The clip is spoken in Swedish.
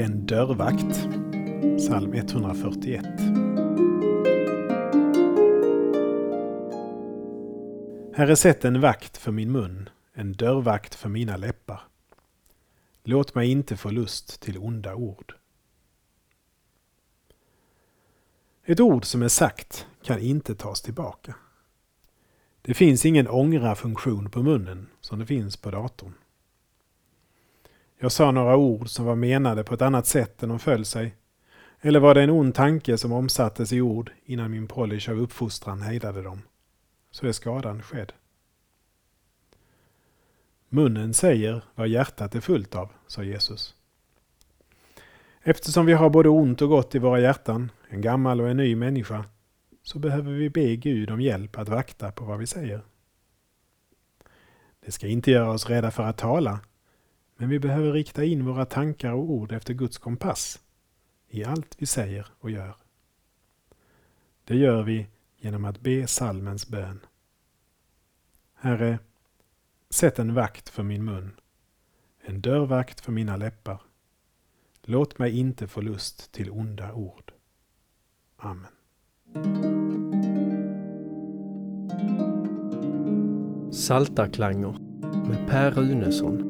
En dörrvakt. Psalm 141. Herre, sätt en vakt för min mun, en dörrvakt för mina läppar. Låt mig inte få lust till onda ord. Ett ord som är sagt kan inte tas tillbaka. Det finns ingen ångra-funktion på munnen som det finns på datorn. Jag sa några ord som var menade på ett annat sätt än de föll sig. Eller var det en ond tanke som omsattes i ord innan min polish av uppfostran hejdade dem? Så är skadan skedd. Munnen säger vad hjärtat är fullt av, sa Jesus. Eftersom vi har både ont och gott i våra hjärtan, en gammal och en ny människa, så behöver vi be Gud om hjälp att vakta på vad vi säger. Det ska inte göra oss rädda för att tala, men vi behöver rikta in våra tankar och ord efter Guds kompass i allt vi säger och gör. Det gör vi genom att be salmens bön. Herre, sätt en vakt för min mun, en dörrvakt för mina läppar. Låt mig inte få lust till onda ord. Amen. Saltarklanger med Per Runesson